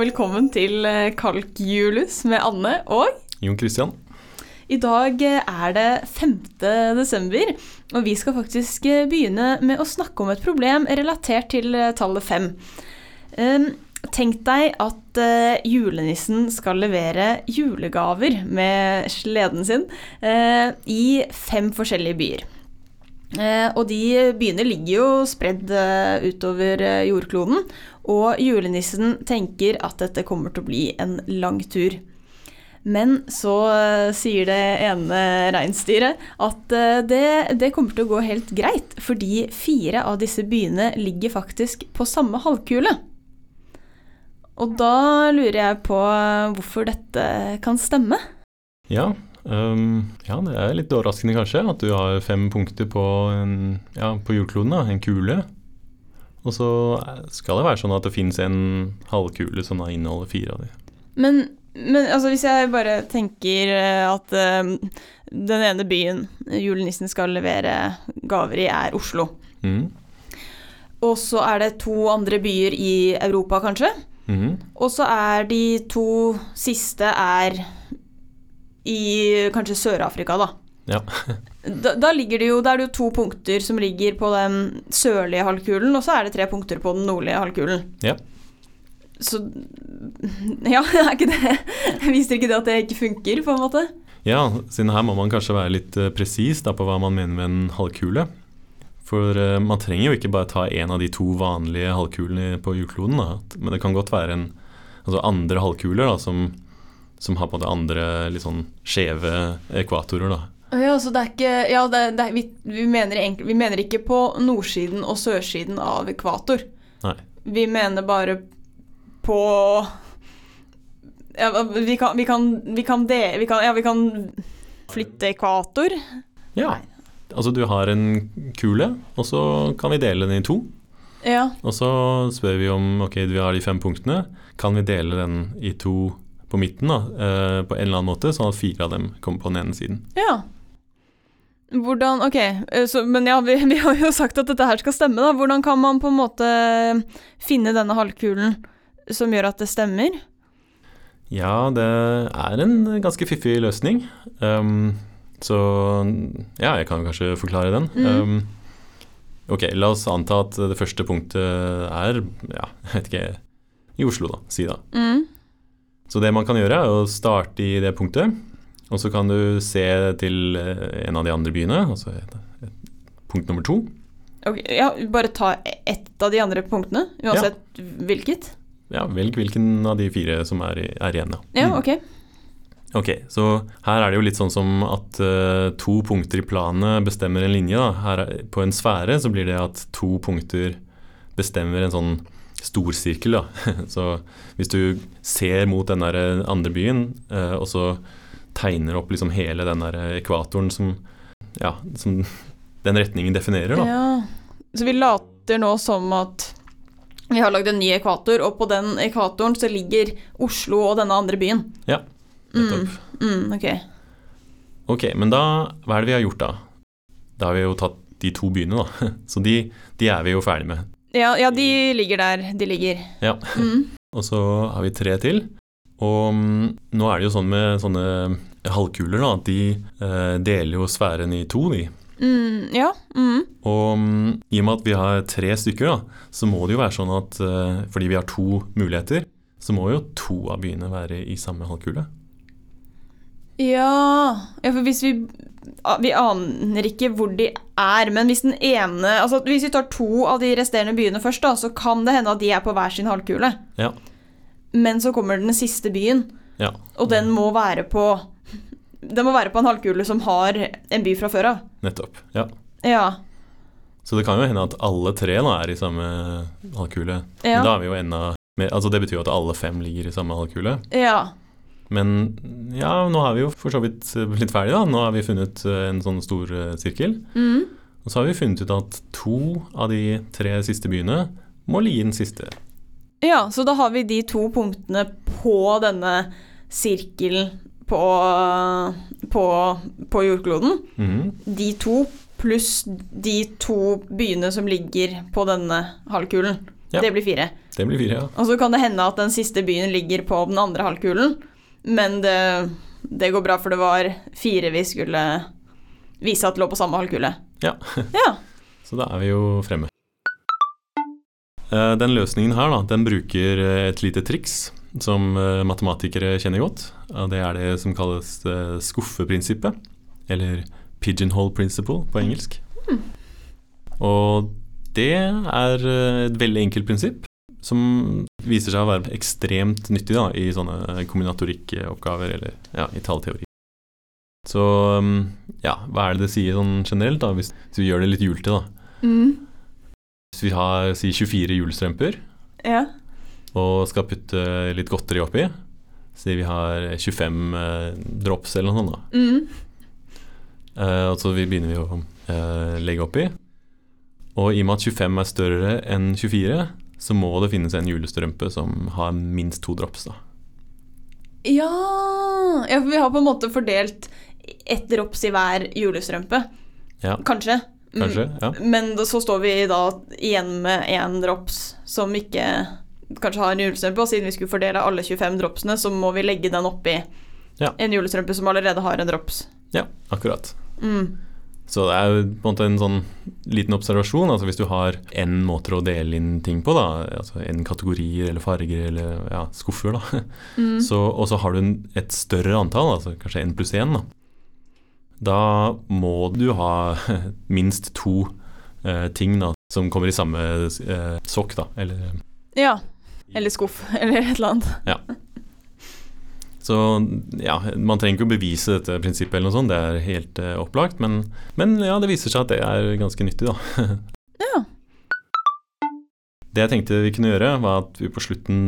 velkommen til eh, Kalkjulus med Anne og Jon Christian. I dag eh, er det 5. desember, og vi skal faktisk eh, begynne med å snakke om et problem relatert til tallet 5. Um, tenk deg at julenissen skal levere julegaver med sleden sin i fem forskjellige byer. Eh, og de byene ligger jo spredd eh, utover eh, jordkloden, og julenissen tenker at dette kommer til å bli en lang tur. Men så sier det ene reinsdyret at det, det kommer til å gå helt greit, fordi fire av disse byene ligger faktisk på samme halvkule. Og da lurer jeg på hvorfor dette kan stemme. Ja, ehm, ja, det er litt overraskende kanskje at du har fem punkter på, en, ja, på jordkloden, da, en kule. Og så skal det være sånn at det finnes en halvkule som da inneholder fire av de. Men, men altså, hvis jeg bare tenker eh, at eh, den ene byen julenissen skal levere gaver i, er Oslo. Mm. Og så er det to andre byer i Europa, kanskje. Mm. Og så er de to siste er i kanskje Sør-Afrika, da. Ja. da. Da ligger det jo, da er det jo to punkter som ligger på den sørlige halvkulen, og så er det tre punkter på den nordlige halvkulen. Ja. Så Ja, er ikke det Viser ikke det at det ikke funker, på en måte? Ja, siden her må man kanskje være litt uh, presis på hva man mener med en halvkule. For eh, man trenger jo ikke bare ta en av de to vanlige halvkulene på jordkloden, men det kan godt være en, altså andre halvkuler da, som, som har på en måte andre litt sånn skjeve ekvatorer. da. Ja, så det er ikke Ja, det, det, er- vi, vi, mener egentlig, vi mener ikke på nordsiden og sørsiden av ekvator. Nei. Vi mener bare på ja, vi kan, vi kan, vi kan, de, vi kan, ja, vi kan flytte ekvator. Ja. Altså du har en kule, og så kan vi dele den i to. Ja. Og så spør vi om ok, vi har de fem punktene. Kan vi dele den i to på midten da, eh, på en eller annen måte, sånn at fire av dem kommer på den ene siden? ja. Hvordan Ok, eh, så, men ja, vi, vi har jo sagt at dette her skal stemme, da. Hvordan kan man på en måte finne denne halvkulen som gjør at det stemmer? Ja, det er en ganske fiffig løsning. Um, så ja, jeg kan kanskje forklare den. Mm. Um, ok, la oss anta at det første punktet er, ja, jeg vet ikke, i Oslo da, si da. Mm. Så det man kan gjøre er å starte i det punktet, og så kan du se til eh, en av de andre byene, altså et, et, punkt nummer to. Ok, ja, bare ta ett av de andre punktene, uansett hvilket. Ja, velg hvilken av de fire som er, er igjen. Ja, Mm. ok. Ok, så her er det jo litt sånn som at uh, to punkter i planet bestemmer en linje. Da. Her er, på en sfære så blir det at to punkter bestemmer en sånn storsirkel. Da. så hvis du ser mot den der andre byen, eh, og så tegner opp liksom hele den der ekvatoren som, ja, som den retningen definerer, da. Ja. Så vi later nå som at vi har lagd en ny ekvator, og på den ekvatoren så ligger Oslo og denne andre byen. Ja, nettopp. Mm, ok. Ok, men da, hva er det vi har gjort da? Da har vi jo tatt de to byene, da. Så de, de er vi jo ferdig med. Ja, ja, de ligger der de ligger. Ja. Mm. Og så har vi tre til. Og mm, nå er det jo sånn med sånne halvkuler, da, at de eh, deler jo sfæren i to, de. Mm, ja. Mm. Og mm, i og med at vi har tre stykker, da, så må det jo være sånn at eh, fordi vi har to muligheter, så må jo to av byene være i samme halvkule. Ja. ja, for hvis vi Vi aner ikke hvor de er, men hvis den ene Altså hvis vi tar to av de resterende byene først, da, så kan det hende at de er på hver sin halvkule. Ja. Men så kommer den siste byen, Ja. og den må være på Den må være på en halvkule som har en by fra før av. Nettopp. Ja. Ja. Så det kan jo hende at alle tre nå er i samme halvkule. Ja. Men da er vi jo enda mer Altså det betyr jo at alle fem ligger i samme halvkule. ja. Men ja, nå har vi jo for så vidt blitt ferdige, da. Nå har vi funnet eh, en sånn stor eh, sirkel. Mm. Og så har vi funnet ut at to av de tre siste byene må ligge i den siste. Ja, så da har vi de to punktene på denne sirkelen på, på, på jordkloden. Mm. De to pluss de to byene som ligger på denne halvkulen. Ja. Det blir fire. Det blir fire, ja. Og så kan det hende at den siste byen ligger på den andre halvkulen, men det, det går bra, for det var fire vi skulle vise at lå på samme halvkule. Ja. ja. Så da er vi jo fremme. Eh, Den løsningen her, da, den bruker eh, et lite triks som eh, matematikere kjenner godt. Det er det som kalles skuffeprinsippet, eller pigeonhole principle på engelsk. Og det er et veldig enkelt prinsipp som viser seg å være ekstremt nyttig da, i sånne kombinatorikkoppgaver eller ja, i tallteori. Så um, ja, hva er det det sier sånn generelt, da, hvis, hvis vi gjør det litt julete, da? Mm. Hvis vi har si 24 julestrømper Ja. og skal putte litt godteri oppi, si vi har 25 eh, drops eller noe sånt, da. Mm. Eh, og så vi begynner vi å eh, legge oppi. Og i og med at 25 er større enn 24, så må det finnes en julestrømpe som har minst to drops, da. Ja. ja, for vi har på en måte fordelt ett drops i hver julestrømpe. Ja, Kanskje. Mm. kanskje? Ja. Men så står vi da igjen med én drops som ikke kanskje har en julestrømpe, og siden vi skulle fordele alle 25 dropsene, så må vi legge den oppi Ja. en julestrømpe som allerede har en drops. ja, akkurat. Mm. Så det er jo på en måte en sånn liten observasjon. altså Hvis du har én måte å dele inn ting på, da, altså n kategorier eller farger eller ja, skuffer, da, Mm. så, og så har du en, et større antall, altså kanskje én pluss én, da, da må du ha minst to eh, ting da, som kommer i samme eh, sokk, da, eller Ja. Eller skuff, eller et eller annet. Så ja, man trenger ikke å bevise dette prinsippet eller noe sånt, det er helt uh, opplagt, men, men ja, det viser seg at det er ganske nyttig, da. Ja. Det jeg tenkte vi kunne gjøre, var at vi på slutten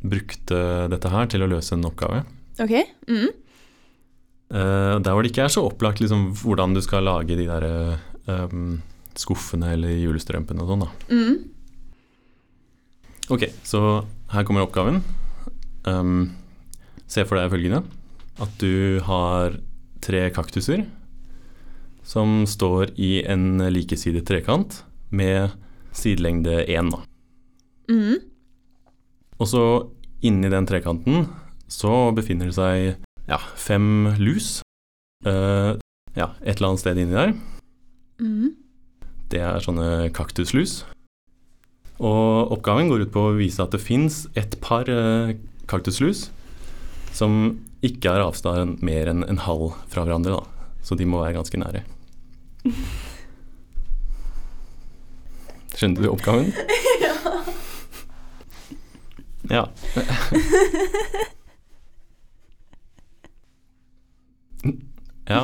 brukte dette her til å løse en oppgave. Ok. Mm. Eh, der hvor det ikke er så opplagt liksom, hvordan du skal lage de der um, skuffene eller julestrømpene og sånn, da. Mm. Ok, så her kommer oppgaven. Um, se for deg følgende. At du har tre kaktuser som står i en likesidet trekant med sidelengde 1. Mm. Og så inni den trekanten så befinner det seg ja, fem lus. Uh, ja, et eller annet sted inni der. Mm. Det er sånne kaktuslus. Og oppgaven går ut på å vise at det fins et par uh, kaktuslus som ikke har avstand mer enn en halv fra hverandre, da. Så de må være ganske nære. Skjønte du oppgaven? Ja. Ja,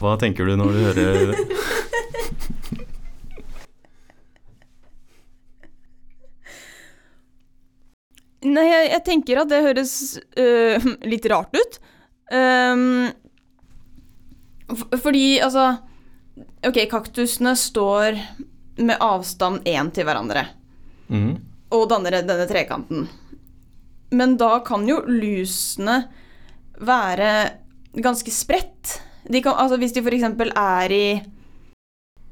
hva tenker du når du hører Nei, jeg, jeg tenker at det høres øh, litt rart ut. Um, fordi, altså Ok, kaktusene står med avstand én til hverandre Mm. og danner denne trekanten. Men da kan jo lusene være ganske spredt. De kan, altså hvis de f.eks. er i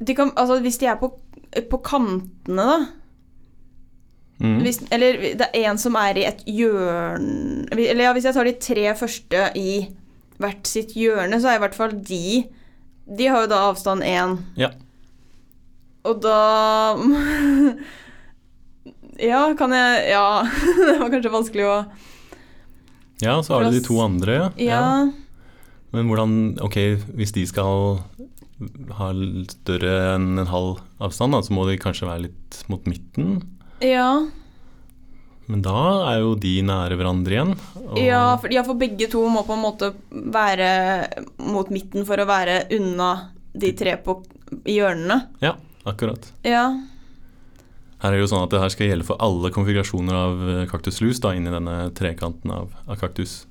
de kan, Altså hvis de er på, på kantene, da. Mhm. Hvis, eller det er en som er i et hjørne Eller ja, hvis jeg tar de tre første i hvert sitt hjørne, så er i hvert fall de De har jo da avstand én. Ja. Og da Ja, kan jeg Ja, det var kanskje vanskelig å Ja, så har du de to andre. Ja. Men hvordan Ok, hvis de skal ha større enn en halv avstand, da, så må de kanskje være litt mot midten. Ja, Men da er jo de nære hverandre igjen. ja, for, ja, for begge to må på en måte være mot midten for å være unna de tre på hjørnene. ja, akkurat. Ja. Her er det jo sånn at det her skal gjelde for alle konfigurasjoner av eh, kaktuslus da, inni denne trekanten av, av kaktus.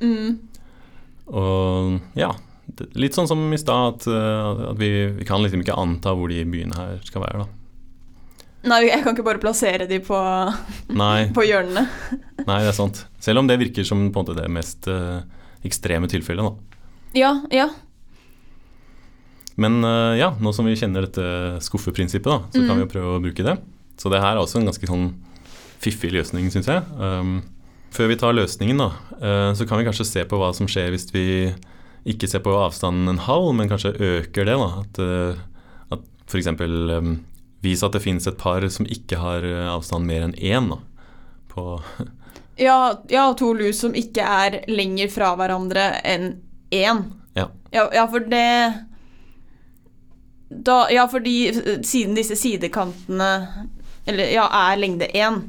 Mm. Og ja, litt sånn som i stad, at, eh, at vi, vi kan liksom ikke anta hvor de byene her skal være, da. Nei, jeg kan ikke bare plassere de på, på hjørnene. nei, det er sant. Selv om det virker som på en måte det mest eh, ekstreme tilfellet, da. Ja, ja. Men eh, ja, nå som vi kjenner dette skuffeprinsippet, da, så kan Mm. vi jo prøve å bruke det. Så det her er også en ganske sånn fiffig løsning, syns jeg. Um, før vi tar løsningen, da, uh, så kan vi kanskje se på hva som skjer hvis vi ikke ser på avstanden en halv, men kanskje øker det. da, At, uh, at f.eks. Um, vis at det finnes et par som ikke har uh, avstand mer enn én. på Ja, ja, to lus som ikke er lenger fra hverandre enn én. Ja. Ja, ja, for det da, Ja, fordi eh, siden disse sidekantene eller, ja, er lengde én,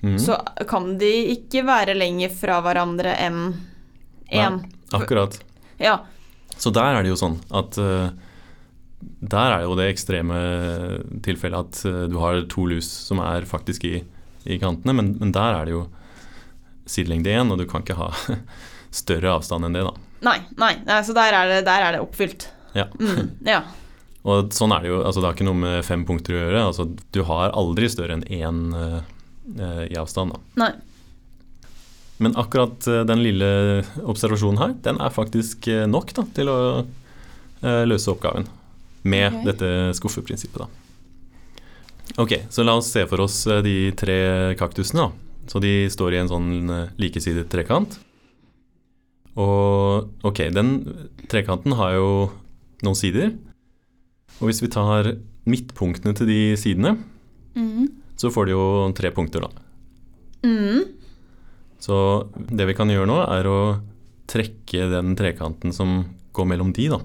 mm. så kan de ikke være lenger fra hverandre enn én. Akkurat. Ja. Så der er det jo sånn at uh, Der er jo det ekstreme tilfellet at uh, du har to lus som er faktisk i, i kantene, men, men der er det jo sidelengde én, og du kan ikke ha større avstand enn det, da. Nei, nei, nei så der er det, der er det oppfylt. Ja. Mm, ja. Og sånn er det jo, altså det har ikke noe med fem punkter å gjøre. altså Du har aldri større enn én uh, i avstand. da. Nei. Men akkurat den lille observasjonen her, den er faktisk nok da, til å løse oppgaven. Med okay. dette skuffeprinsippet, da. Ok, så la oss se for oss uh, de tre kaktusene. da. Så de står i en sånn uh, likesidet trekant. Og ok, den trekanten har jo noen sider. Og hvis vi tar midtpunktene til de sidene, Mm. så får de jo tre punkter, da. Mm. Så det vi kan gjøre nå, er å trekke den trekanten som går mellom de, da.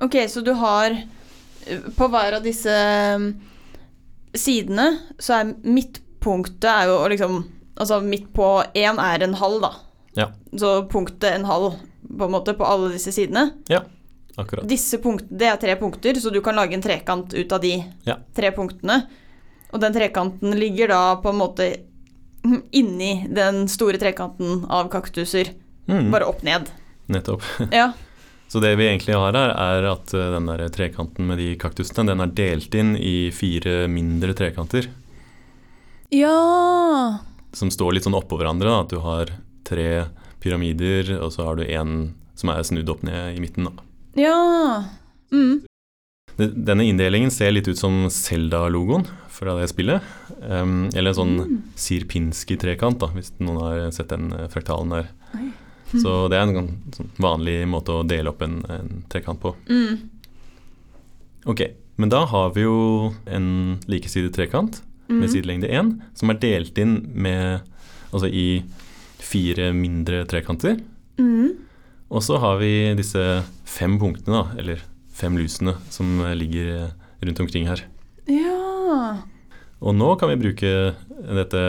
Ok, så du har eh, På hver av disse mm, sidene så er midtpunktet er jo liksom Altså midt på én er en halv, da. Ja. Så punktet en halv på en måte på alle disse sidene. Ja, Akkurat. Disse punktene, Det er tre punkter, så du kan lage en trekant ut av de Ja. tre punktene. Og den trekanten ligger da på en måte inni den store trekanten av kaktuser. Mm, Bare opp ned. nettopp. Ja. Så det vi egentlig har her, er at eh, den der trekanten med de kaktusene, den er delt inn i fire mindre trekanter. Ja. Som står litt sånn oppå hverandre. Da. At du har tre pyramider, og så har du en som er snudd opp ned i midten. Da. Ja. Mm. Denne inndelingen ser litt ut som Zelda-logoen fra det spillet. Um, eller en sånn Mm. Sirpinski-trekant, hvis noen har sett den eh, fraktalen der. Oi. Så det er en sånn, vanlig måte å dele opp en, en trekant på. Mm. Ok, men da har vi jo en likesidet trekant med Mm. sidelengde 1, som er delt inn med, altså i fire mindre trekanter. Mm. Og så har vi disse fem punktene, da, eller fem lusene, som ligger rundt omkring her. Ja. Og nå kan vi bruke dette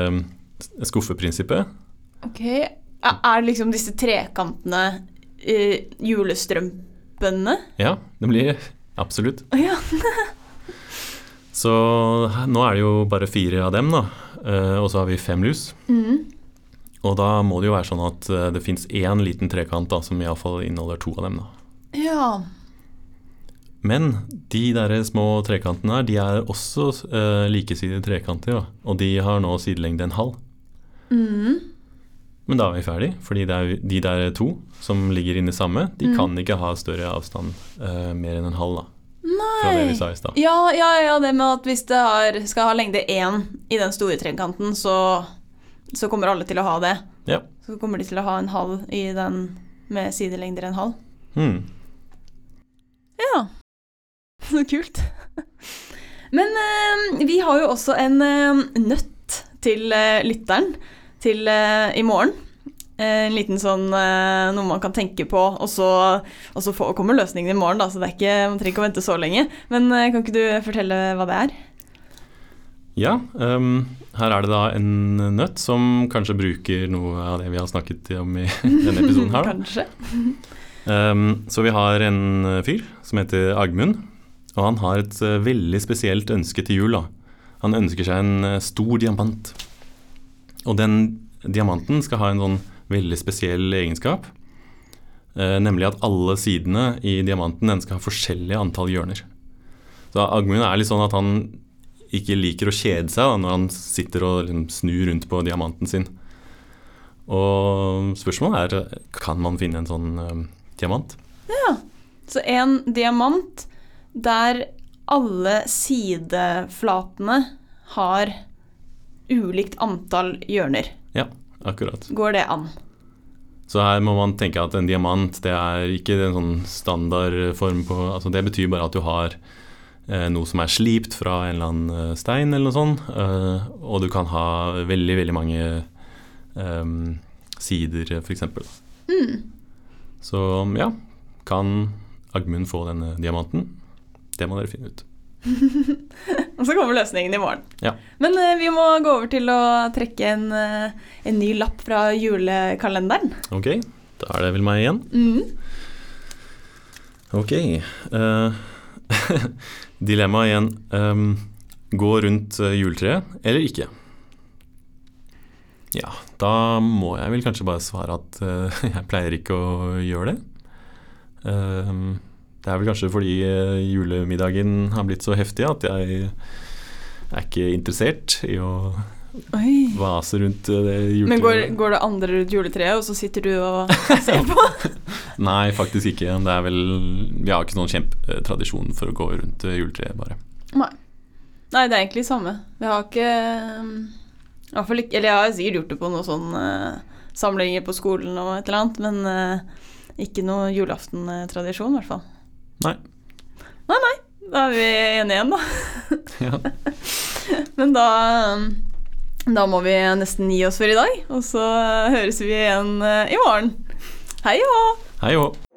skuffeprinsippet. Ok. Er liksom disse trekantene eh, julestrømpene? Ja, det blir absolutt. Ja. Så nå er det jo bare fire av dem, da. eh, Og så har vi fem lus. Mm. Og da må det jo være sånn at eh, det fins én liten trekant da, som iallfall inneholder to av dem. da. Ja. Men de der små trekantene her, de er også uh, likesidige trekanter. Da. Og de har nå sidelengde en halv. Mm. Men da er vi ferdig, fordi det de der to som ligger inne i samme, de Mm. kan ikke ha større avstand uh, mer enn en halv. da, Nei. Fra det vi sa i stad. Ja, ja, ja, det med at hvis det har, skal ha lengde én i den store trekanten, så, så kommer alle til å ha det. Ja. Så kommer de til å ha en halv i den med sidelengder en halv. Mm. Ja. Så kult. Men eh, vi har jo også en eh, nøtt til eh, lytteren til eh, i morgen. Eh, en liten sånn eh, noe man kan tenke på, og så, og så får, kommer løsningen i morgen, da, så det er ikke, man trenger ikke å vente så lenge. Men eh, kan ikke du fortelle hva det er? Ja, um, her er det da en nøtt som kanskje bruker noe av det vi har snakket om i denne episoden her. Kanskje. Um, så vi har en fyr som heter Agmund, og han har et veldig spesielt ønske til jul. da. Han ønsker seg en stor diamant. Og den diamanten skal ha en sånn veldig spesiell egenskap. eh, nemlig at alle sidene i diamanten den skal ha forskjellig antall hjørner. Så Agmund er litt sånn at han ikke liker å kjede seg da, når han sitter og liksom, snur rundt på diamanten sin. Og spørsmålet er kan man finne en sånn eh, diamant. Så en diamant der alle sideflatene har ulikt antall hjørner. Ja, Akkurat. Går det an? Så her må man tenke at en diamant det er ikke en sånn standardform på altså Det betyr bare at du har eh, noe som er slipt fra en eller annen eh, stein eller noe sånt. Eh, og du kan ha veldig, veldig mange eh, sider, f.eks. Mm. Så ja, kan Agmund få denne diamanten? Det må dere finne ut. Og så kommer løsningen i morgen. Ja. Men uh, vi må gå over til å trekke en, uh, en ny lapp fra julekalenderen. Ok, da er det vel meg igjen. Mm. Ok. Uh, Dilemma igjen. Um, gå rundt eh, juletreet eller ikke? Ja, da må jeg vel kanskje bare svare at eh, jeg pleier ikke å gjøre det. Um, det er vel kanskje fordi eh, julemiddagen har blitt så heftig at jeg er ikke interessert i å Oi. vase rundt eh, det juletreet. Men går, går det andre rundt juletreet, og så sitter du og ser på? Nei, faktisk ikke. Det er vel Vi har ikke sånn kjempetradisjon for å gå rundt eh, juletreet, bare. Nei. Nei, det er egentlig samme. Vi har ikke Eller jeg har sikkert gjort det på noen sånne samlinger på skolen og et eller annet, men ikke noe julaftentradisjon, i hvert fall. Nei. Nei, nei. Da er vi enige igjen, da. Ja. Men da um, Da må vi nesten gi oss for i dag, og så høres vi igjen eh, i morgen. Hei og hå! Hei.